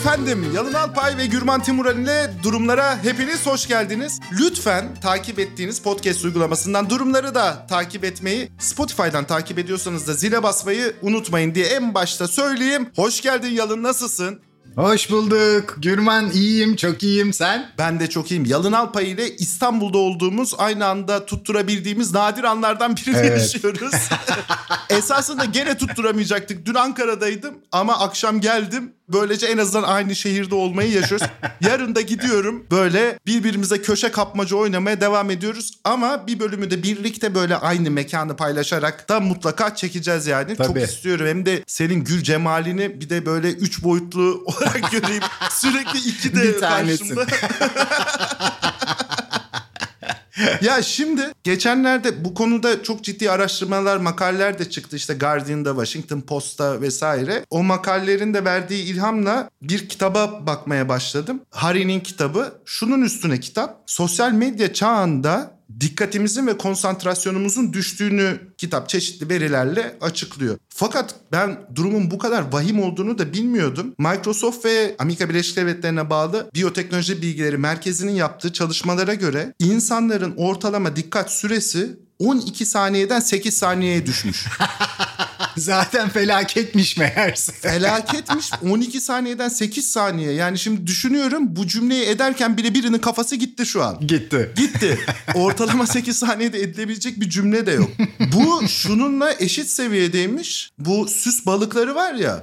Efendim Yalın Alpay ve Gürman Timuran ile durumlara hepiniz hoş geldiniz. Lütfen takip ettiğiniz podcast uygulamasından durumları da takip etmeyi, Spotify'dan takip ediyorsanız da zile basmayı unutmayın diye en başta söyleyeyim. Hoş geldin Yalın nasılsın? Hoş bulduk. Gürman iyiyim, çok iyiyim. Sen? Ben de çok iyiyim. Yalın Alpay ile İstanbul'da olduğumuz aynı anda tutturabildiğimiz nadir anlardan birini Evet. yaşıyoruz. Esasında gene tutturamayacaktık. Dün Ankara'daydım ama akşam geldim. Böylece en azından aynı şehirde olmayı yaşıyoruz. Yarın da gidiyorum. Böyle birbirimize köşe kapmaca oynamaya devam ediyoruz. Ama bir bölümü de birlikte böyle aynı mekanı paylaşarak da mutlaka çekeceğiz yani. Çok Tabii. istiyorum. Hem de senin gül cemalini bir de böyle üç boyutlu olarak göreyim. Sürekli iki de karşımda. ya şimdi geçenlerde bu konuda çok ciddi araştırmalar, makaleler de çıktı. İşte Guardian'da, Washington Post'ta vesaire. O makalelerin de verdiği ilhamla bir kitaba bakmaya başladım. Hari'nin kitabı. Şunun üstüne kitap. Sosyal medya çağında dikkatimizin ve konsantrasyonumuzun düştüğünü kitap çeşitli verilerle açıklıyor. Fakat ben durumun bu kadar vahim olduğunu da bilmiyordum. Microsoft ve Amerika Birleşik Devletleri'ne bağlı Biyoteknoloji Bilgileri Merkezi'nin yaptığı çalışmalara göre insanların ortalama dikkat süresi 12 saniyeden 8 saniyeye düşmüş. Zaten felaketmiş meğerse. Felaketmiş 12 saniyeden 8 saniye. Yani şimdi düşünüyorum bu cümleyi ederken bile birinin kafası gitti şu an. Gitti. Gitti. Ortalama 8 saniyede edilebilecek bir cümle de yok. Bu şununla eşit seviyedeymiş. Bu süs balıkları var ya.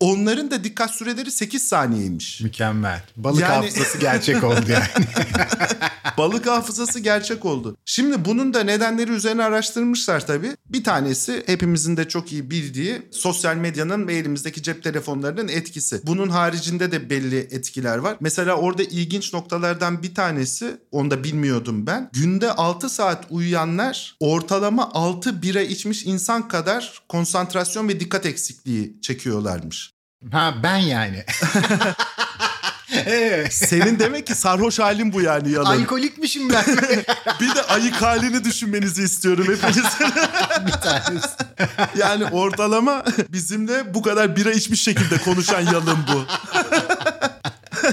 onların da dikkat süreleri 8 saniyeymiş. Mükemmel. Balık Yani- hafızası gerçek oldu yani. Balık hafızası gerçek oldu. Şimdi bunun da nedenleri üzerine araştırmışlar tabii. Bir tanesi hepimizin de çok iyi bildiği sosyal medyanın ve elimizdeki cep telefonlarının etkisi. Bunun haricinde de belli etkiler var. Mesela orada ilginç noktalardan bir tanesi, onu da bilmiyordum ben. Günde 6 saat uyuyanlar ortalama 6 bira içmiş insan kadar konsantrasyon ve dikkat eksikliği çekiyorlarmış. ha ben yani. Senin demek ki sarhoş halin bu yani yalan. Alkolikmişim ben. Bir de ayık halini düşünmenizi istiyorum hepinizin. bir tanesi. Yani ortalama bizimle bu kadar bira içmiş şekilde konuşan yalın bu.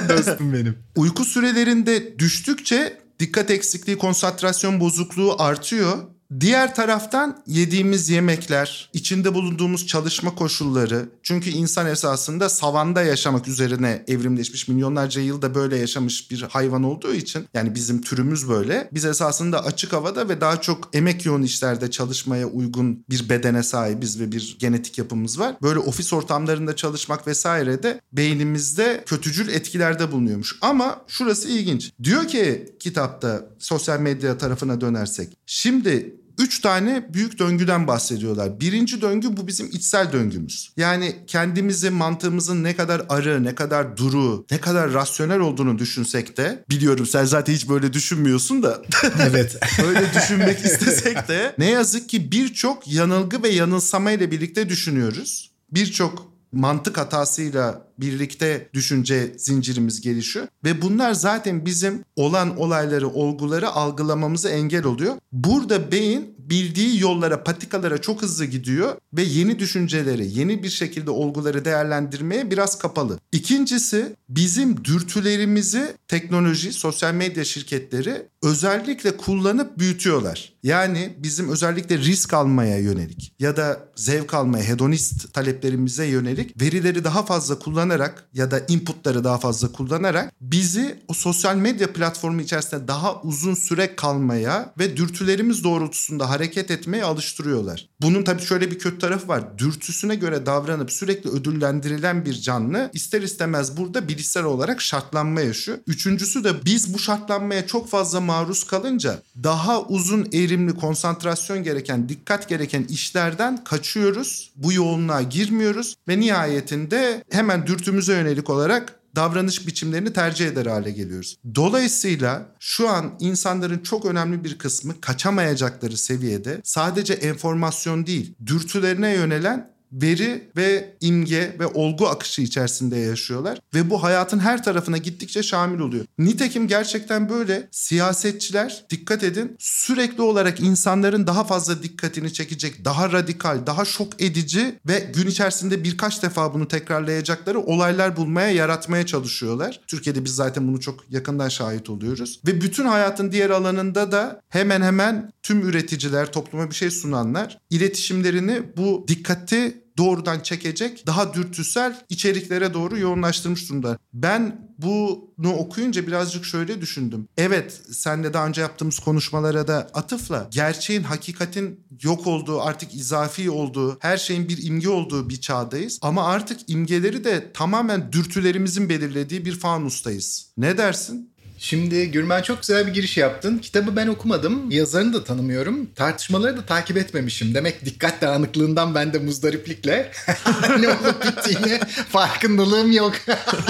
Dostum benim. Uyku sürelerinde düştükçe dikkat eksikliği, konsantrasyon bozukluğu artıyor. Diğer taraftan yediğimiz yemekler, içinde bulunduğumuz çalışma koşulları. Çünkü insan esasında savanda yaşamak üzerine evrimleşmiş milyonlarca yılda böyle yaşamış bir hayvan olduğu için yani bizim türümüz böyle. Biz esasında açık havada ve daha çok emek yoğun işlerde çalışmaya uygun bir bedene sahibiz ve bir genetik yapımız var. Böyle ofis ortamlarında çalışmak vesaire de beynimizde kötücül etkilerde bulunuyormuş. Ama şurası ilginç. Diyor ki kitapta sosyal medya tarafına dönersek. Şimdi Üç tane büyük döngüden bahsediyorlar. Birinci döngü bu bizim içsel döngümüz. Yani kendimizi, mantığımızın ne kadar arı, ne kadar duru, ne kadar rasyonel olduğunu düşünsek de biliyorum sen zaten hiç böyle düşünmüyorsun da Evet. öyle düşünmek istesek de ne yazık ki birçok yanılgı ve yanılsama ile birlikte düşünüyoruz. Birçok mantık hatasıyla birlikte düşünce zincirimiz gelişiyor ve bunlar zaten bizim olan olayları, olguları algılamamıza engel oluyor. Burada beyin bildiği yollara, patikalara çok hızlı gidiyor ve yeni düşünceleri, yeni bir şekilde olguları değerlendirmeye biraz kapalı. İkincisi bizim dürtülerimizi teknoloji, sosyal medya şirketleri özellikle kullanıp büyütüyorlar. Yani bizim özellikle risk almaya yönelik ya da zevk almaya, hedonist taleplerimize yönelik verileri daha fazla kullanarak ya da inputları daha fazla kullanarak bizi o sosyal medya platformu içerisinde daha uzun süre kalmaya ve dürtülerimiz doğrultusunda hareket hareket etmeye alıştırıyorlar. Bunun tabii şöyle bir kötü tarafı var. Dürtüsüne göre davranıp sürekli ödüllendirilen bir canlı ister istemez burada bilişsel olarak şartlanma yaşıyor. Üçüncüsü de biz bu şartlanmaya çok fazla maruz kalınca daha uzun eğrimli konsantrasyon gereken, dikkat gereken işlerden kaçıyoruz. Bu yoğunluğa girmiyoruz ve nihayetinde hemen dürtümüze yönelik olarak davranış biçimlerini tercih eder hale geliyoruz. Dolayısıyla şu an insanların çok önemli bir kısmı kaçamayacakları seviyede sadece enformasyon değil, dürtülerine yönelen veri ve imge ve olgu akışı içerisinde yaşıyorlar ve bu hayatın her tarafına gittikçe şamil oluyor. Nitekim gerçekten böyle siyasetçiler dikkat edin sürekli olarak insanların daha fazla dikkatini çekecek, daha radikal, daha şok edici ve gün içerisinde birkaç defa bunu tekrarlayacakları olaylar bulmaya, yaratmaya çalışıyorlar. Türkiye'de biz zaten bunu çok yakından şahit oluyoruz. Ve bütün hayatın diğer alanında da hemen hemen tüm üreticiler, topluma bir şey sunanlar iletişimlerini bu dikkati doğrudan çekecek daha dürtüsel içeriklere doğru yoğunlaştırmış durumda. Ben bunu okuyunca birazcık şöyle düşündüm. Evet senle daha önce yaptığımız konuşmalara da atıfla gerçeğin hakikatin yok olduğu artık izafi olduğu her şeyin bir imge olduğu bir çağdayız. Ama artık imgeleri de tamamen dürtülerimizin belirlediği bir fanustayız. Ne dersin? Şimdi Gürmen çok güzel bir giriş yaptın. Kitabı ben okumadım. Yazarını da tanımıyorum. Tartışmaları da takip etmemişim. Demek dikkat dağınıklığından ben de muzdariplikle ne olup bittiğini farkındalığım yok.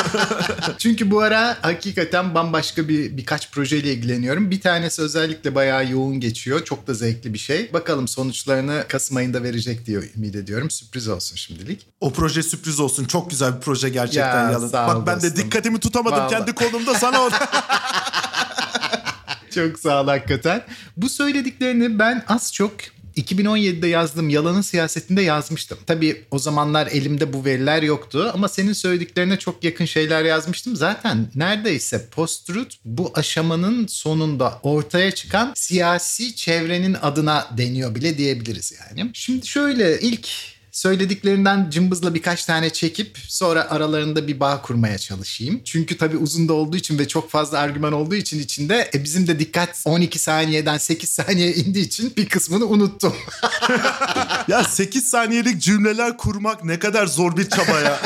Çünkü bu ara hakikaten bambaşka bir birkaç projeyle ilgileniyorum. Bir tanesi özellikle bayağı yoğun geçiyor. Çok da zevkli bir şey. Bakalım sonuçlarını Kasım ayında verecek diye ümit ediyorum. Sürpriz olsun şimdilik. O proje sürpriz olsun. Çok güzel bir proje gerçekten Ya, Yalın. Bak ben de dikkatimi tutamadım Vallahi. kendi konumda sana. Çok sağ ol hakikaten. Bu söylediklerini ben az çok 2017'de yazdığım Yalanın Siyasetinde yazmıştım. Tabii o zamanlar elimde bu veriler yoktu ama senin söylediklerine çok yakın şeyler yazmıştım. Zaten neredeyse post-truth bu aşamanın sonunda ortaya çıkan siyasi çevrenin adına deniyor bile diyebiliriz yani. Şimdi şöyle ilk söylediklerinden cımbızla birkaç tane çekip sonra aralarında bir bağ kurmaya çalışayım. Çünkü tabii uzun da olduğu için ve çok fazla argüman olduğu için içinde e, bizim de dikkat 12 saniyeden 8 saniye indiği için bir kısmını unuttum. ya 8 saniyelik cümleler kurmak ne kadar zor bir çaba ya.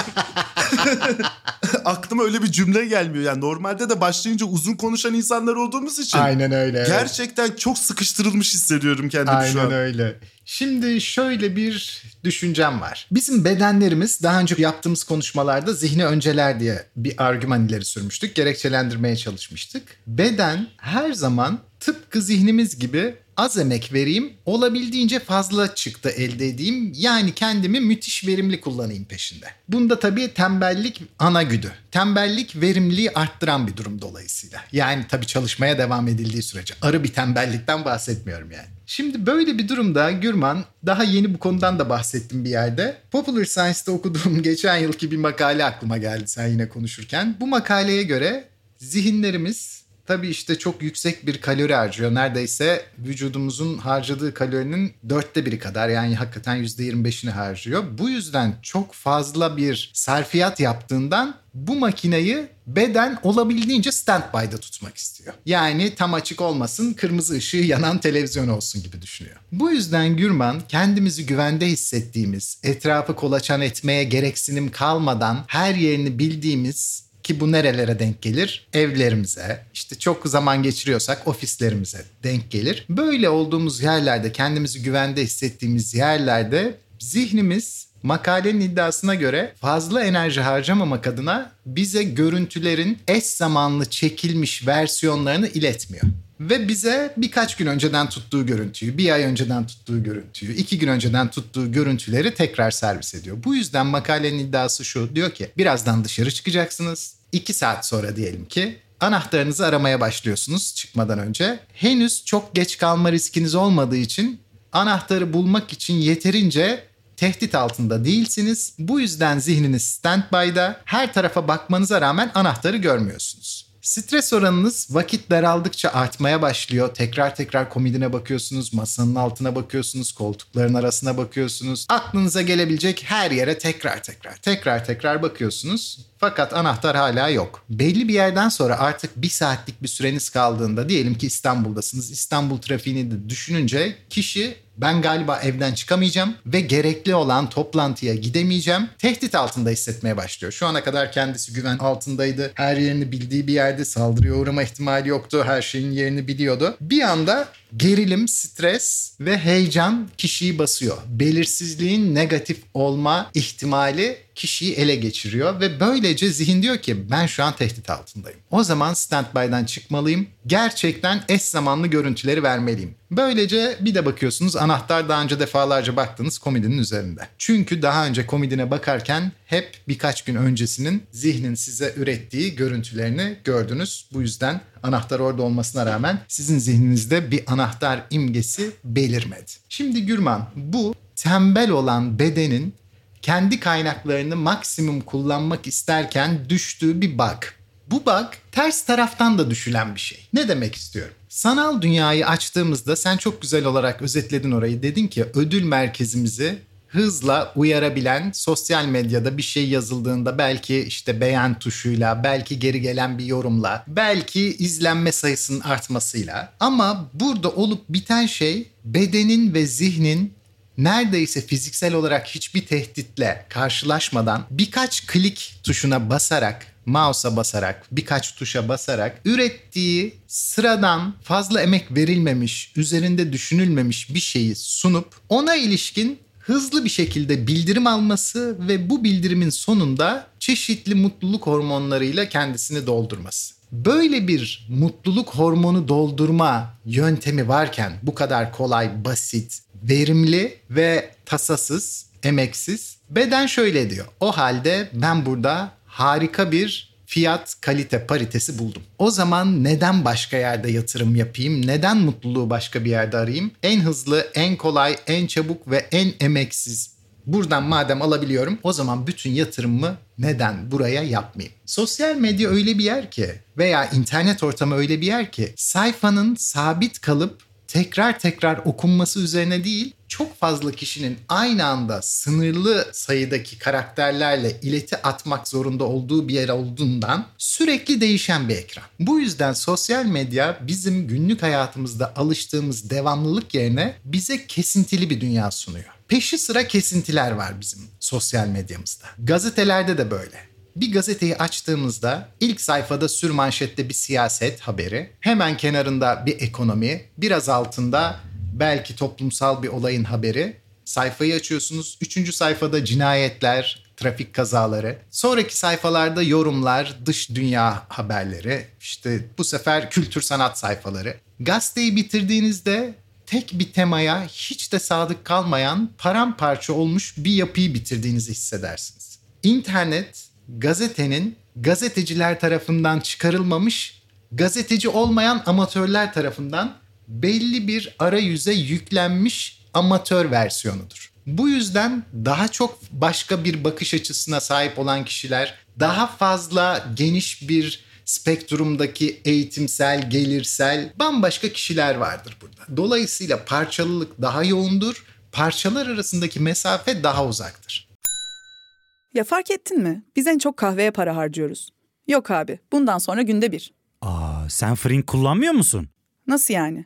Aklıma öyle bir cümle gelmiyor. Yani normalde de başlayınca uzun konuşan insanlar olduğumuz için. Aynen öyle. evet. Gerçekten çok sıkıştırılmış hissediyorum kendimi şu Aynen an. öyle. Şimdi şöyle bir düşüncem var. Bizim bedenlerimiz daha önce yaptığımız konuşmalarda zihni önceler diye bir argüman ileri sürmüştük. Gerekçelendirmeye çalışmıştık. Beden her zaman tıpkı zihnimiz gibi az emek vereyim, olabildiğince fazla çıktı elde edeyim. Yani kendimi müthiş verimli kullanayım peşinde. Bunda tabii tembellik ana güdü. Tembellik verimliliği arttıran bir durum dolayısıyla. Yani tabii çalışmaya devam edildiği sürece. Arı bir tembellikten bahsetmiyorum yani. Şimdi böyle bir durumda Gürman daha yeni bu konudan da bahsettim bir yerde. Popular Science'da okuduğum geçen yılki bir makale aklıma geldi sen yine konuşurken. Bu makaleye göre zihinlerimiz tabii işte çok yüksek bir kalori harcıyor. Neredeyse vücudumuzun harcadığı kalorinin dörtte biri kadar yani hakikaten yüzde 25'ini harcıyor. Bu yüzden çok fazla bir sarfiyat yaptığından bu makineyi beden olabildiğince standby'da tutmak istiyor. Yani tam açık olmasın, kırmızı ışığı yanan televizyon olsun gibi düşünüyor. Bu yüzden Gürman kendimizi güvende hissettiğimiz, etrafı kolaçan etmeye gereksinim kalmadan her yerini bildiğimiz ki bu nerelere denk gelir? Evlerimize, işte çok zaman geçiriyorsak ofislerimize denk gelir. Böyle olduğumuz yerlerde, kendimizi güvende hissettiğimiz yerlerde zihnimiz makalenin iddiasına göre fazla enerji harcamamak adına bize görüntülerin eş zamanlı çekilmiş versiyonlarını iletmiyor. Ve bize birkaç gün önceden tuttuğu görüntüyü, bir ay önceden tuttuğu görüntüyü, iki gün önceden tuttuğu görüntüleri tekrar servis ediyor. Bu yüzden makalenin iddiası şu, diyor ki birazdan dışarı çıkacaksınız. iki saat sonra diyelim ki anahtarınızı aramaya başlıyorsunuz çıkmadan önce. Henüz çok geç kalma riskiniz olmadığı için anahtarı bulmak için yeterince tehdit altında değilsiniz. Bu yüzden zihniniz standby'da. Her tarafa bakmanıza rağmen anahtarı görmüyorsunuz. Stres oranınız vakit daraldıkça artmaya başlıyor. Tekrar tekrar komodine bakıyorsunuz, masanın altına bakıyorsunuz, koltukların arasına bakıyorsunuz. Aklınıza gelebilecek her yere tekrar tekrar, tekrar tekrar bakıyorsunuz. Fakat anahtar hala yok. Belli bir yerden sonra artık bir saatlik bir süreniz kaldığında diyelim ki İstanbul'dasınız. İstanbul trafiğini de düşününce kişi Ben galiba evden çıkamayacağım ve gerekli olan toplantıya gidemeyeceğim. Tehdit altında hissetmeye başlıyor. Şu ana kadar kendisi güven altındaydı. Her yerini bildiği bir yerde saldırıya uğrama ihtimali yoktu. Her şeyin yerini biliyordu. Bir anda gerilim, stres ve heyecan kişiyi basıyor. Belirsizliğin negatif olma ihtimali kişiyi ele geçiriyor ve böylece zihin diyor ki ben şu an tehdit altındayım. O zaman standby'dan çıkmalıyım. Gerçekten eş zamanlı görüntüleri vermeliyim. Böylece bir de bakıyorsunuz anahtar daha önce defalarca baktığınız komedinin üzerinde. Çünkü daha önce komedine bakarken hep birkaç gün öncesinin zihnin size ürettiği görüntülerini gördünüz. Bu yüzden anahtar orada olmasına rağmen sizin zihninizde bir anahtar imgesi belirmedi. Şimdi Gürman bu tembel olan bedenin kendi kaynaklarını maksimum kullanmak isterken düştüğü bir bug. Bu bug ters taraftan da düşülen bir şey. Ne demek istiyorum? Sanal dünyayı açtığımızda sen çok güzel olarak özetledin orayı. Dedin ki ödül merkezimizi hızla uyarabilen sosyal medyada bir şey yazıldığında belki işte beğen tuşuyla, belki geri gelen bir yorumla, belki izlenme sayısının artmasıyla. Ama burada olup biten şey bedenin ve zihnin neredeyse fiziksel olarak hiçbir tehditle karşılaşmadan birkaç klik tuşuna basarak mouse'a basarak, birkaç tuşa basarak ürettiği sıradan fazla emek verilmemiş, üzerinde düşünülmemiş bir şeyi sunup ona ilişkin hızlı bir şekilde bildirim alması ve bu bildirimin sonunda çeşitli mutluluk hormonlarıyla kendisini doldurması. Böyle bir mutluluk hormonu doldurma yöntemi varken bu kadar kolay, basit, verimli ve tasasız, emeksiz beden şöyle diyor. O halde ben burada harika bir fiyat kalite paritesi buldum. O zaman neden başka yerde yatırım yapayım? Neden mutluluğu başka bir yerde arayayım? En hızlı, en kolay, en çabuk ve en emeksiz Buradan madem alabiliyorum o zaman bütün yatırımımı neden buraya yapmayayım? Sosyal medya öyle bir yer ki veya internet ortamı öyle bir yer ki sayfanın sabit kalıp tekrar tekrar okunması üzerine değil, çok fazla kişinin aynı anda sınırlı sayıdaki karakterlerle ileti atmak zorunda olduğu bir yer olduğundan sürekli değişen bir ekran. Bu yüzden sosyal medya bizim günlük hayatımızda alıştığımız devamlılık yerine bize kesintili bir dünya sunuyor. Peşi sıra kesintiler var bizim sosyal medyamızda. Gazetelerde de böyle. Bir gazeteyi açtığımızda ilk sayfada sür manşette bir siyaset haberi, hemen kenarında bir ekonomi, biraz altında belki toplumsal bir olayın haberi. Sayfayı açıyorsunuz. Üçüncü sayfada cinayetler, trafik kazaları. Sonraki sayfalarda yorumlar, dış dünya haberleri. İşte bu sefer kültür sanat sayfaları. Gazeteyi bitirdiğinizde tek bir temaya hiç de sadık kalmayan paramparça olmuş bir yapıyı bitirdiğinizi hissedersiniz. İnternet gazetenin gazeteciler tarafından çıkarılmamış, gazeteci olmayan amatörler tarafından belli bir arayüze yüklenmiş amatör versiyonudur. Bu yüzden daha çok başka bir bakış açısına sahip olan kişiler daha fazla geniş bir spektrumdaki eğitimsel, gelirsel bambaşka kişiler vardır burada. Dolayısıyla parçalılık daha yoğundur, parçalar arasındaki mesafe daha uzaktır. Ya fark ettin mi? Biz en çok kahveye para harcıyoruz. Yok abi, bundan sonra günde bir. Aa, sen Frink kullanmıyor musun? Nasıl yani?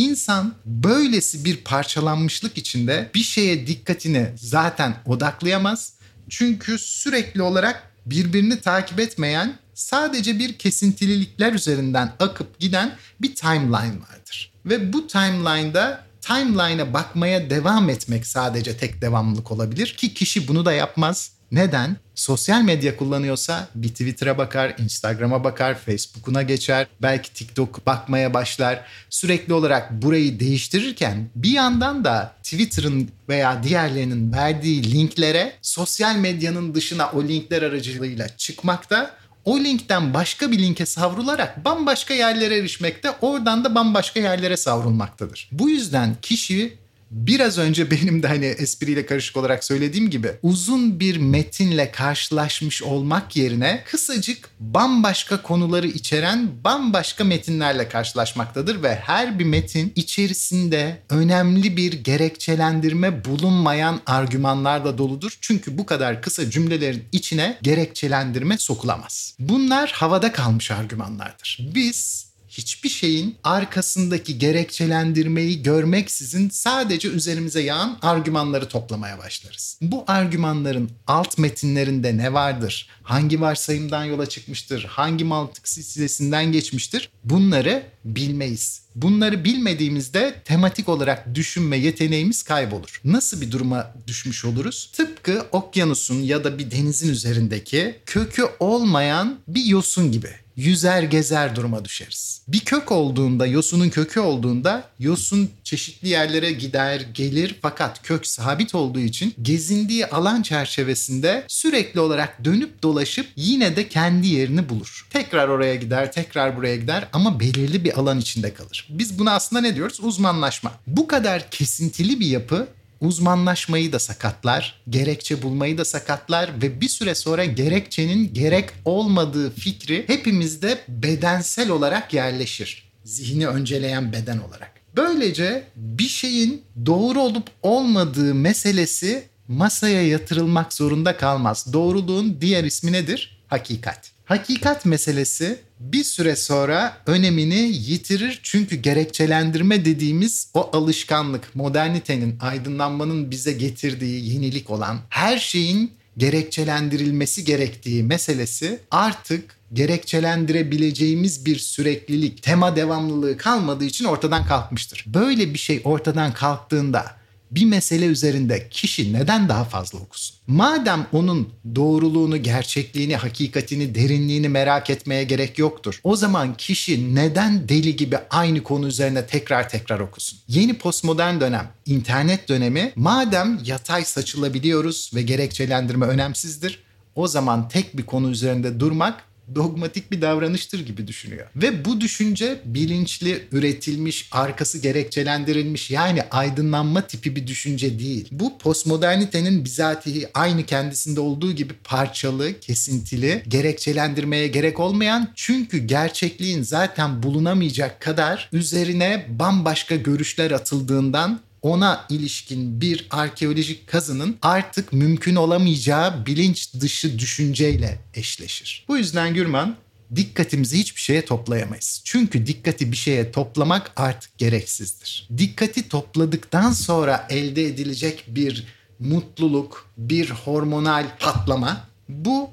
İnsan böylesi bir parçalanmışlık içinde bir şeye dikkatini zaten odaklayamaz. Çünkü sürekli olarak birbirini takip etmeyen sadece bir kesintililikler üzerinden akıp giden bir timeline vardır. Ve bu timeline'da timeline'a bakmaya devam etmek sadece tek devamlılık olabilir ki kişi bunu da yapmaz. Neden? Sosyal medya kullanıyorsa bir Twitter'a bakar, Instagram'a bakar, Facebook'una geçer, belki TikTok bakmaya başlar. Sürekli olarak burayı değiştirirken bir yandan da Twitter'ın veya diğerlerinin verdiği linklere sosyal medyanın dışına o linkler aracılığıyla çıkmakta o linkten başka bir linke savrularak bambaşka yerlere erişmekte, oradan da bambaşka yerlere savrulmaktadır. Bu yüzden kişi biraz önce benim de hani espriyle karışık olarak söylediğim gibi uzun bir metinle karşılaşmış olmak yerine kısacık bambaşka konuları içeren bambaşka metinlerle karşılaşmaktadır ve her bir metin içerisinde önemli bir gerekçelendirme bulunmayan argümanlarla doludur. Çünkü bu kadar kısa cümlelerin içine gerekçelendirme sokulamaz. Bunlar havada kalmış argümanlardır. Biz hiçbir şeyin arkasındaki gerekçelendirmeyi görmeksizin sadece üzerimize yağan argümanları toplamaya başlarız. Bu argümanların alt metinlerinde ne vardır? Hangi varsayımdan yola çıkmıştır? Hangi mantık silsilesinden geçmiştir? Bunları bilmeyiz. Bunları bilmediğimizde tematik olarak düşünme yeteneğimiz kaybolur. Nasıl bir duruma düşmüş oluruz? Tıpkı okyanusun ya da bir denizin üzerindeki kökü olmayan bir yosun gibi yüzer gezer duruma düşeriz. Bir kök olduğunda, yosunun kökü olduğunda yosun çeşitli yerlere gider, gelir fakat kök sabit olduğu için gezindiği alan çerçevesinde sürekli olarak dönüp dolaşıp yine de kendi yerini bulur. Tekrar oraya gider, tekrar buraya gider ama belirli bir alan içinde kalır. Biz buna aslında ne diyoruz? Uzmanlaşma. Bu kadar kesintili bir yapı uzmanlaşmayı da sakatlar, gerekçe bulmayı da sakatlar ve bir süre sonra gerekçenin gerek olmadığı fikri hepimizde bedensel olarak yerleşir. Zihni önceleyen beden olarak. Böylece bir şeyin doğru olup olmadığı meselesi masaya yatırılmak zorunda kalmaz. Doğruluğun diğer ismi nedir? Hakikat. Hakikat meselesi bir süre sonra önemini yitirir çünkü gerekçelendirme dediğimiz o alışkanlık, modernitenin, aydınlanmanın bize getirdiği yenilik olan her şeyin gerekçelendirilmesi gerektiği meselesi artık gerekçelendirebileceğimiz bir süreklilik, tema devamlılığı kalmadığı için ortadan kalkmıştır. Böyle bir şey ortadan kalktığında bir mesele üzerinde kişi neden daha fazla okusun? Madem onun doğruluğunu, gerçekliğini, hakikatini, derinliğini merak etmeye gerek yoktur. O zaman kişi neden deli gibi aynı konu üzerine tekrar tekrar okusun? Yeni postmodern dönem, internet dönemi madem yatay saçılabiliyoruz ve gerekçelendirme önemsizdir. O zaman tek bir konu üzerinde durmak dogmatik bir davranıştır gibi düşünüyor. Ve bu düşünce bilinçli, üretilmiş, arkası gerekçelendirilmiş yani aydınlanma tipi bir düşünce değil. Bu postmodernitenin bizatihi aynı kendisinde olduğu gibi parçalı, kesintili, gerekçelendirmeye gerek olmayan çünkü gerçekliğin zaten bulunamayacak kadar üzerine bambaşka görüşler atıldığından ona ilişkin bir arkeolojik kazının artık mümkün olamayacağı bilinç dışı düşünceyle eşleşir. Bu yüzden Gürman dikkatimizi hiçbir şeye toplayamayız. Çünkü dikkati bir şeye toplamak artık gereksizdir. Dikkati topladıktan sonra elde edilecek bir mutluluk, bir hormonal patlama bu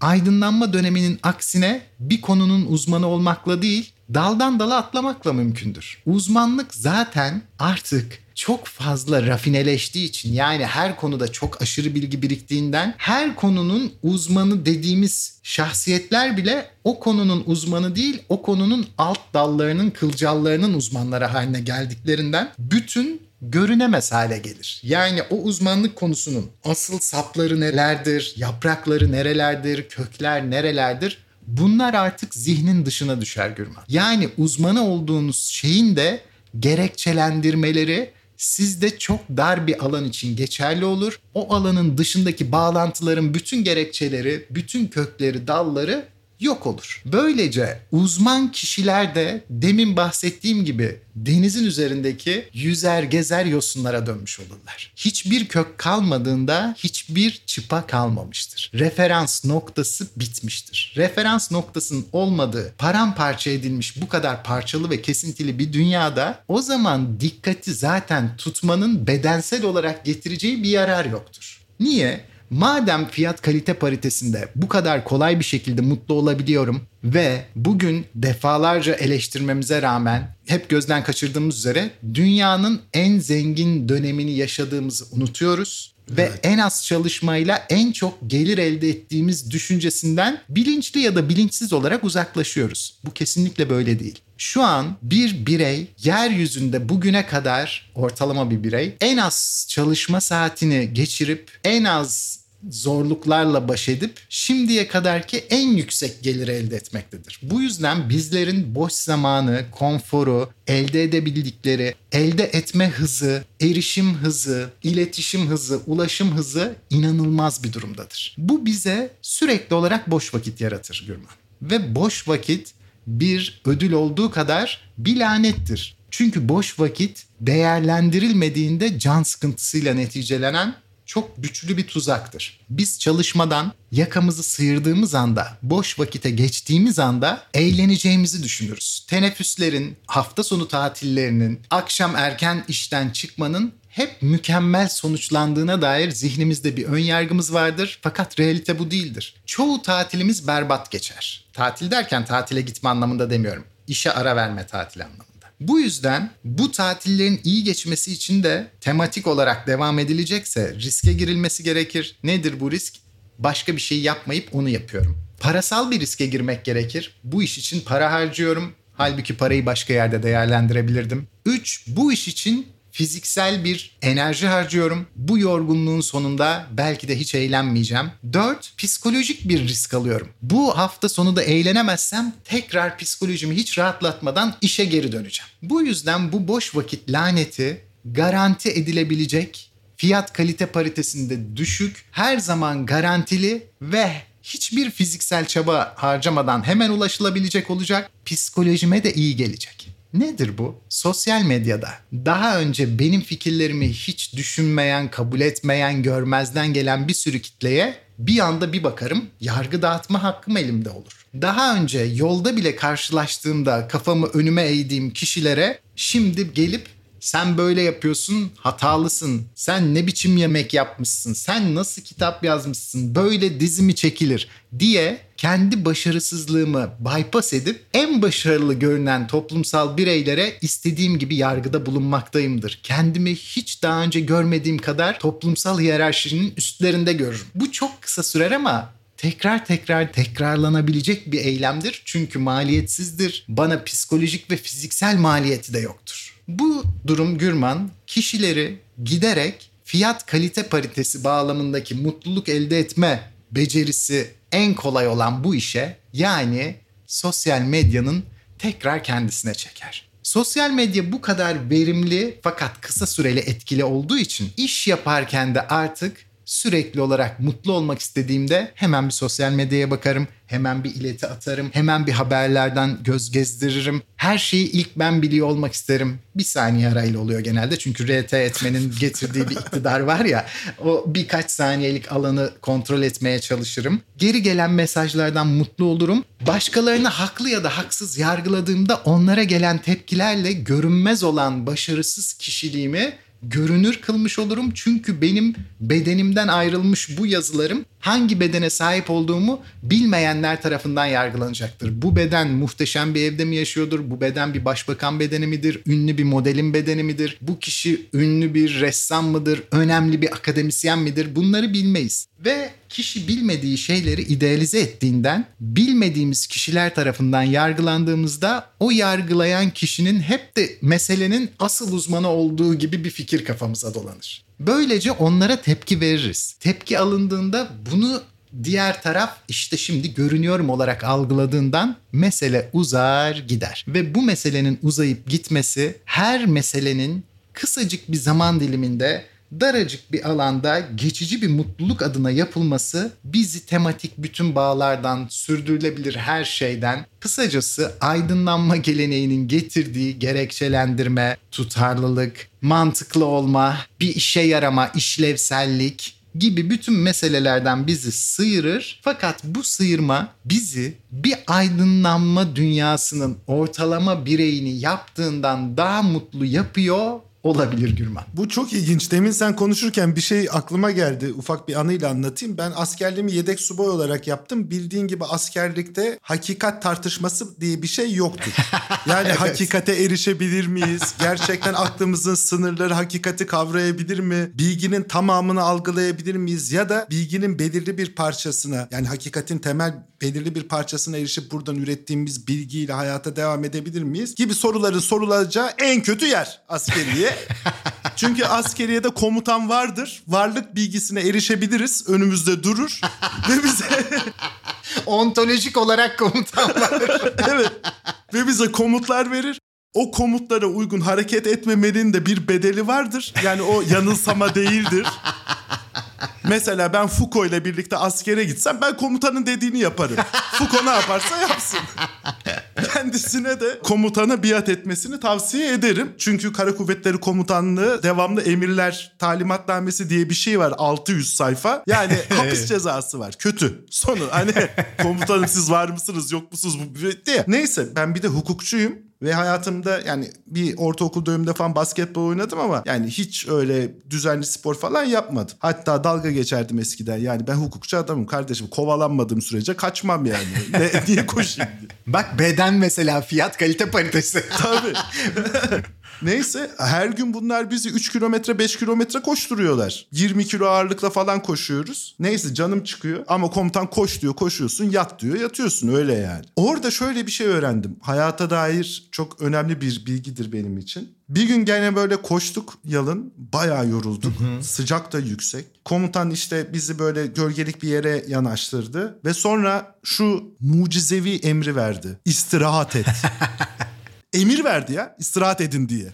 aydınlanma döneminin aksine bir konunun uzmanı olmakla değil, daldan dala atlamakla mümkündür. Uzmanlık zaten artık çok fazla rafineleştiği için yani her konuda çok aşırı bilgi biriktiğinden her konunun uzmanı dediğimiz şahsiyetler bile o konunun uzmanı değil o konunun alt dallarının kılcallarının uzmanları haline geldiklerinden bütün görünemez hale gelir. Yani o uzmanlık konusunun asıl sapları nelerdir, yaprakları nerelerdir, kökler nerelerdir bunlar artık zihnin dışına düşer Gürman. Yani uzmanı olduğunuz şeyin de gerekçelendirmeleri sizde çok dar bir alan için geçerli olur. O alanın dışındaki bağlantıların bütün gerekçeleri, bütün kökleri, dalları yok olur. Böylece uzman kişiler de demin bahsettiğim gibi denizin üzerindeki yüzer gezer yosunlara dönmüş olurlar. Hiçbir kök kalmadığında hiçbir çıpa kalmamıştır. Referans noktası bitmiştir. Referans noktasının olmadığı, paramparça edilmiş bu kadar parçalı ve kesintili bir dünyada o zaman dikkati zaten tutmanın bedensel olarak getireceği bir yarar yoktur. Niye? Madem fiyat kalite paritesinde bu kadar kolay bir şekilde mutlu olabiliyorum ve bugün defalarca eleştirmemize rağmen hep gözden kaçırdığımız üzere dünyanın en zengin dönemini yaşadığımızı unutuyoruz ve Evet. en az çalışmayla en çok gelir elde ettiğimiz düşüncesinden bilinçli ya da bilinçsiz olarak uzaklaşıyoruz. Bu kesinlikle böyle değil. Şu an bir birey yeryüzünde bugüne kadar ortalama bir birey en az çalışma saatini geçirip en az zorluklarla baş edip şimdiye kadarki en yüksek geliri elde etmektedir. Bu yüzden bizlerin boş zamanı, konforu, elde edebildikleri, elde etme hızı, erişim hızı, iletişim hızı, ulaşım hızı inanılmaz bir durumdadır. Bu bize sürekli olarak boş vakit yaratır Gürman. Ve boş vakit bir ödül olduğu kadar bir lanettir. Çünkü boş vakit değerlendirilmediğinde can sıkıntısıyla neticelenen çok güçlü bir tuzaktır. Biz çalışmadan yakamızı sıyırdığımız anda, boş vakite geçtiğimiz anda eğleneceğimizi düşünürüz. Teneffüslerin, hafta sonu tatillerinin, akşam erken işten çıkmanın hep mükemmel sonuçlandığına dair zihnimizde bir ön yargımız vardır. Fakat realite bu değildir. Çoğu tatilimiz berbat geçer. Tatil derken tatile gitme anlamında demiyorum. İşe ara verme tatil anlamında. Bu yüzden bu tatillerin iyi geçmesi için de tematik olarak devam edilecekse riske girilmesi gerekir. Nedir bu risk? Başka bir şey yapmayıp onu yapıyorum. Parasal bir riske girmek gerekir. Bu iş için para harcıyorum. Halbuki parayı başka yerde değerlendirebilirdim. 3. Bu iş için fiziksel bir enerji harcıyorum. Bu yorgunluğun sonunda belki de hiç eğlenmeyeceğim. 4. Psikolojik bir risk alıyorum. Bu hafta sonu da eğlenemezsem tekrar psikolojimi hiç rahatlatmadan işe geri döneceğim. Bu yüzden bu boş vakit laneti garanti edilebilecek fiyat kalite paritesinde düşük, her zaman garantili ve hiçbir fiziksel çaba harcamadan hemen ulaşılabilecek olacak. Psikolojime de iyi gelecek. Nedir bu? Sosyal medyada daha önce benim fikirlerimi hiç düşünmeyen, kabul etmeyen, görmezden gelen bir sürü kitleye bir anda bir bakarım yargı dağıtma hakkım elimde olur. Daha önce yolda bile karşılaştığımda kafamı önüme eğdiğim kişilere şimdi gelip sen böyle yapıyorsun, hatalısın. Sen ne biçim yemek yapmışsın? Sen nasıl kitap yazmışsın? Böyle dizi mi çekilir diye kendi başarısızlığımı bypass edip en başarılı görünen toplumsal bireylere istediğim gibi yargıda bulunmaktayımdır. Kendimi hiç daha önce görmediğim kadar toplumsal hiyerarşinin üstlerinde görürüm. Bu çok kısa sürer ama tekrar tekrar tekrarlanabilecek bir eylemdir. Çünkü maliyetsizdir. Bana psikolojik ve fiziksel maliyeti de yoktur. Bu durum Gürman kişileri giderek fiyat kalite paritesi bağlamındaki mutluluk elde etme becerisi en kolay olan bu işe yani sosyal medyanın tekrar kendisine çeker. Sosyal medya bu kadar verimli fakat kısa süreli etkili olduğu için iş yaparken de artık sürekli olarak mutlu olmak istediğimde hemen bir sosyal medyaya bakarım. Hemen bir ileti atarım. Hemen bir haberlerden göz gezdiririm. Her şeyi ilk ben biliyor olmak isterim. Bir saniye arayla oluyor genelde. Çünkü RT etmenin getirdiği bir iktidar var ya. O birkaç saniyelik alanı kontrol etmeye çalışırım. Geri gelen mesajlardan mutlu olurum. Başkalarını haklı ya da haksız yargıladığımda onlara gelen tepkilerle görünmez olan başarısız kişiliğimi görünür kılmış olurum. Çünkü benim bedenimden ayrılmış bu yazılarım hangi bedene sahip olduğumu bilmeyenler tarafından yargılanacaktır. Bu beden muhteşem bir evde mi yaşıyordur? Bu beden bir başbakan bedeni midir? Ünlü bir modelin bedeni midir? Bu kişi ünlü bir ressam mıdır? Önemli bir akademisyen midir? Bunları bilmeyiz. Ve kişi bilmediği şeyleri idealize ettiğinden bilmediğimiz kişiler tarafından yargılandığımızda o yargılayan kişinin hep de meselenin asıl uzmanı olduğu gibi bir fikir kafamıza dolanır. Böylece onlara tepki veririz. Tepki alındığında bunu diğer taraf işte şimdi görünüyorum olarak algıladığından mesele uzar gider. Ve bu meselenin uzayıp gitmesi her meselenin kısacık bir zaman diliminde daracık bir alanda geçici bir mutluluk adına yapılması bizi tematik bütün bağlardan, sürdürülebilir her şeyden, kısacası aydınlanma geleneğinin getirdiği gerekçelendirme, tutarlılık, mantıklı olma, bir işe yarama, işlevsellik gibi bütün meselelerden bizi sıyırır. Fakat bu sıyırma bizi bir aydınlanma dünyasının ortalama bireyini yaptığından daha mutlu yapıyor olabilir Gürman. Bu çok ilginç. Demin sen konuşurken bir şey aklıma geldi. Ufak bir anıyla anlatayım. Ben askerliğimi yedek subay olarak yaptım. Bildiğin gibi askerlikte hakikat tartışması diye bir şey yoktur. Yani Evet. hakikate erişebilir miyiz? Gerçekten aklımızın sınırları hakikati kavrayabilir mi? Bilginin tamamını algılayabilir miyiz? Ya da bilginin belirli bir parçasına yani hakikatin temel belirli bir parçasına erişip buradan ürettiğimiz bilgiyle hayata devam edebilir miyiz? Gibi soruların sorulacağı en kötü yer askeriye. Çünkü askeriyede komutan vardır. Varlık bilgisine erişebiliriz. Önümüzde durur. Ve bize Ontolojik olarak komutan var. evet. Ve bize komutlar verir. O komutlara uygun hareket etmemenin de bir bedeli vardır. Yani o yanılsama değildir. Mesela ben Foucault ile birlikte askere gitsem ben komutanın dediğini yaparım. Foucault ne yaparsa yapsın. Kendisine de komutana biat etmesini tavsiye ederim. Çünkü Kara Kuvvetleri Komutanlığı devamlı emirler talimatnamesi diye bir şey var 600 sayfa. Yani hapis cezası var. Kötü. Sonu hani komutanım siz var mısınız yok musunuz bu diye. Neyse ben bir de hukukçuyum. Ve hayatımda yani bir ortaokul döneminde falan basketbol oynadım ama yani hiç öyle düzenli spor falan yapmadım. Hatta dalga geçerdim eskiden. Yani ben hukukçu adamım kardeşim. Kovalanmadığım sürece kaçmam yani. ne, niye koşayım diye. Bak beden mesela fiyat kalite paritesi. Tabii. Neyse her gün bunlar bizi 3 kilometre 5 kilometre koşturuyorlar. 20 kilo ağırlıkla falan koşuyoruz. Neyse canım çıkıyor ama komutan koş diyor koşuyorsun yat diyor yatıyorsun öyle yani. Orada şöyle bir şey öğrendim. Hayata dair çok önemli bir bilgidir benim için. Bir gün gene böyle koştuk yalın. Bayağı yorulduk. Sıcak da yüksek. Komutan işte bizi böyle gölgelik bir yere yanaştırdı. Ve sonra şu mucizevi emri verdi. İstirahat et. Emir verdi ya istirahat edin diye.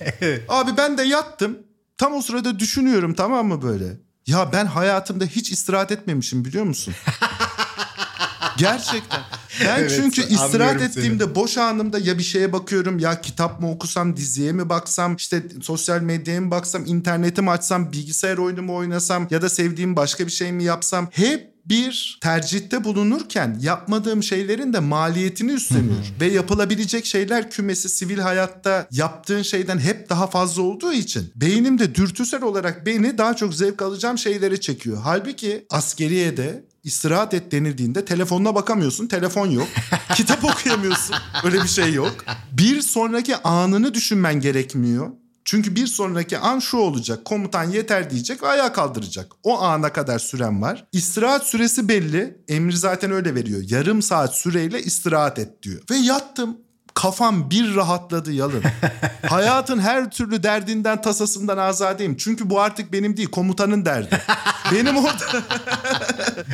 Abi ben de yattım. Tam o sırada düşünüyorum tamam mı böyle? Ya ben hayatımda hiç istirahat etmemişim biliyor musun? Gerçekten. Ben Evet, çünkü istirahat ettiğimde boş anımda ya bir şeye bakıyorum ya kitap mı okusam diziye mi baksam işte sosyal medyaya mı baksam interneti mi açsam bilgisayar oyunu mu oynasam ya da sevdiğim başka bir şey mi yapsam hep bir tercihte bulunurken yapmadığım şeylerin de maliyetini üstleniyor. Ve yapılabilecek şeyler kümesi sivil hayatta yaptığın şeyden hep daha fazla olduğu için beynimde dürtüsel olarak beni daha çok zevk alacağım şeylere çekiyor. Halbuki askeriyede istirahat et denildiğinde telefonuna bakamıyorsun. Telefon yok. Kitap okuyamıyorsun. Öyle bir şey yok. Bir sonraki anını düşünmen gerekmiyor. Çünkü bir sonraki an şu olacak. Komutan yeter diyecek ve ayağa kaldıracak. O ana kadar süren var. İstirahat süresi belli. Emri zaten öyle veriyor. Yarım saat süreyle istirahat et diyor. Ve yattım. Kafam bir rahatladı yalın. Hayatın her türlü derdinden tasasından azadeyim. Çünkü bu artık benim değil komutanın derdi. Benim orada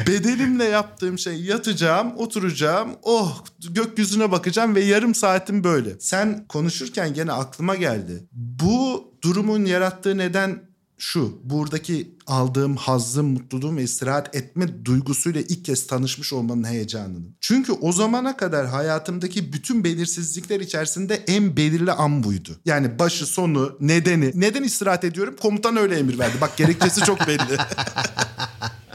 bedenimle yaptığım şey yatacağım, oturacağım, oh gökyüzüne bakacağım ve yarım saatim böyle. Sen konuşurken gene aklıma geldi. Bu durumun yarattığı neden şu. Buradaki aldığım hazzım, mutluluğum ve istirahat etme duygusuyla ilk kez tanışmış olmanın heyecanının. Çünkü o zamana kadar hayatımdaki bütün belirsizlikler içerisinde en belirli an buydu. Yani başı, sonu, nedeni. Neden istirahat ediyorum? Komutan öyle emir verdi. Bak gerekçesi çok belli.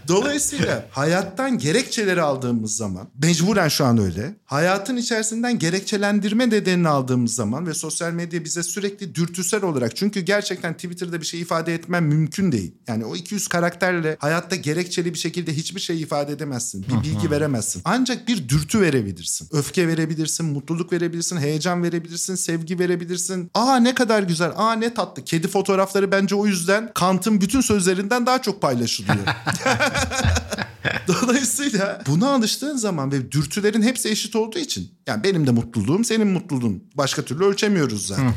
Dolayısıyla hayattan gerekçeleri aldığımız zaman mecburen şu an öyle. Hayatın içerisinden gerekçelendirme nedenini aldığımız zaman ve sosyal medya bize sürekli dürtüsel olarak çünkü gerçekten Twitter'da bir şey ifade etmem mümkün değil. Yani o 200 karakterle hayatta gerekçeli bir şekilde hiçbir şey ifade edemezsin. Bir bilgi veremezsin. Ancak bir dürtü verebilirsin. Öfke verebilirsin, mutluluk verebilirsin, heyecan verebilirsin, sevgi verebilirsin. Aa ne kadar güzel, aa ne tatlı. Kedi fotoğrafları bence o yüzden Kant'ın bütün sözlerinden daha çok paylaşılıyor. Dolayısıyla buna alıştığın zaman ve dürtülerin hepsi eşit olduğu için yani benim de mutluluğum senin mutluluğun başka türlü ölçemiyoruz zaten.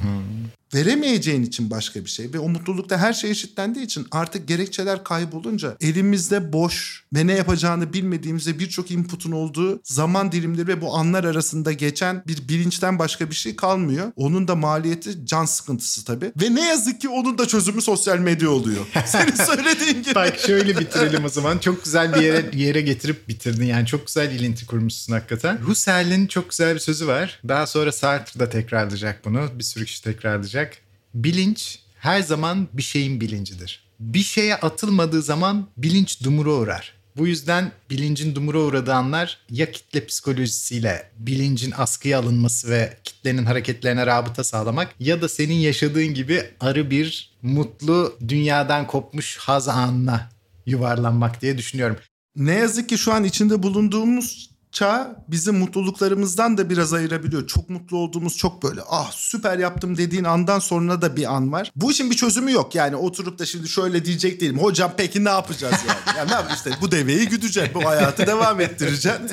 Veremeyeceğin için başka bir şey ve o mutlulukta her şey eşitlendiği için artık gerekçeler kaybolunca elimizde boş ve ne yapacağını bilmediğimizde birçok inputun olduğu zaman dilimleri ve bu anlar arasında geçen bir bilinçten başka bir şey kalmıyor. Onun da maliyeti can sıkıntısı tabii. Ve ne yazık ki onun da çözümü sosyal medya oluyor. Senin söylediğin gibi. Bak şöyle bitirelim o zaman. Çok güzel bir yere yere getirip bitirdin. Yani çok güzel ilinti kurmuşsun hakikaten. Husserl'in çok güzel bir sözü var. Daha sonra Sartre da tekrarlayacak bunu. Bir sürü kişi tekrarlayacak. Bilinç her zaman bir şeyin bilincidir. Bir şeye atılmadığı zaman bilinç dumura uğrar. Bu yüzden bilincin dumura uğradığı anlar ya kitle psikolojisiyle bilincin askıya alınması ve kitlenin hareketlerine rabıta sağlamak ya da senin yaşadığın gibi arı bir mutlu dünyadan kopmuş haz anına yuvarlanmak diye düşünüyorum. Ne yazık ki şu an içinde bulunduğumuz çağ bizi mutluluklarımızdan da biraz ayırabiliyor. Çok mutlu olduğumuz çok böyle ah süper yaptım dediğin andan sonra da bir an var. Bu işin bir çözümü yok. Yani oturup da şimdi şöyle diyecek değilim. Hocam peki ne yapacağız yani? yani ne yap işte bu deveyi güdeceksin. Bu hayatı devam ettireceksin.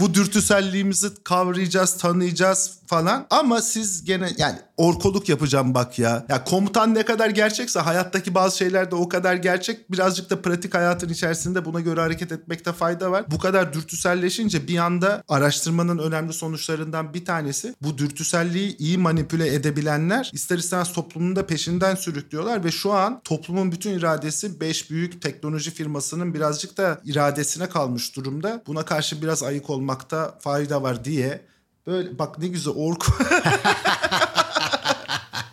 bu dürtüselliğimizi kavrayacağız, tanıyacağız falan. Ama siz gene yani orkoluk yapacağım bak ya. Ya komutan ne kadar gerçekse hayattaki bazı şeyler de o kadar gerçek. Birazcık da pratik hayatın içerisinde buna göre hareket etmekte fayda var. Bu kadar dürtüselleşince bir anda araştırmanın önemli sonuçlarından bir tanesi bu dürtüselliği iyi manipüle edebilenler ister istemez toplumun da peşinden sürüklüyorlar ve şu an toplumun bütün iradesi 5 büyük teknoloji firmasının birazcık da iradesine kalmış durumda. Buna karşı biraz ayık olmakta fayda var diye Böyle bak ne güzel orku.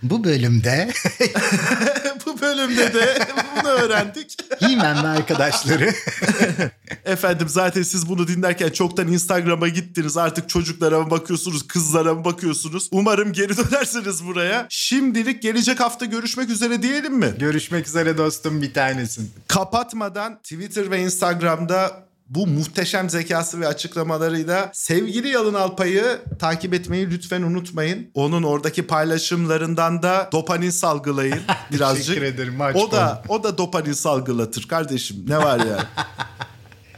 Bu bölümde bölümde de bunu öğrendik. He-Man ve arkadaşları Efendim zaten siz bunu dinlerken çoktan Instagram'a gittiniz. Artık çocuklara mı bakıyorsunuz, kızlara mı bakıyorsunuz? Umarım geri dönersiniz buraya. Şimdilik gelecek hafta görüşmek üzere diyelim mi? görüşmek üzere dostum bir tanesin. Kapatmadan Twitter ve Instagram'da bu muhteşem zekası ve açıklamalarıyla sevgili Yalın Alpay'ı takip etmeyi lütfen unutmayın. Onun oradaki paylaşımlarından da dopamin salgılayın birazcık. Teşekkür ederim, aç O da o da dopamin salgılatır kardeşim. Ne var ya?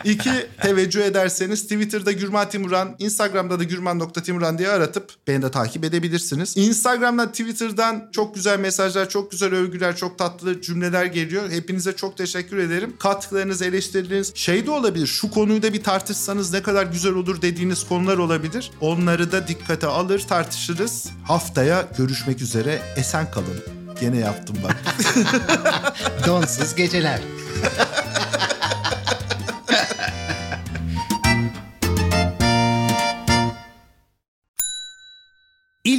İki, teveccüh ederseniz Twitter'da Gürman Timuran, Instagram'da da gürman.timuran diye aratıp beni de takip edebilirsiniz. Instagram'dan, Twitter'dan çok güzel mesajlar, çok güzel övgüler, çok tatlı cümleler geliyor. Hepinize çok teşekkür ederim. Katkılarınız, eleştirileriniz şey de olabilir. Şu konuyu da bir tartışsanız ne kadar güzel olur dediğiniz konular olabilir. Onları da dikkate alır, tartışırız. Haftaya görüşmek üzere. Esen kalın. Gene yaptım bak. Donsuz geceler.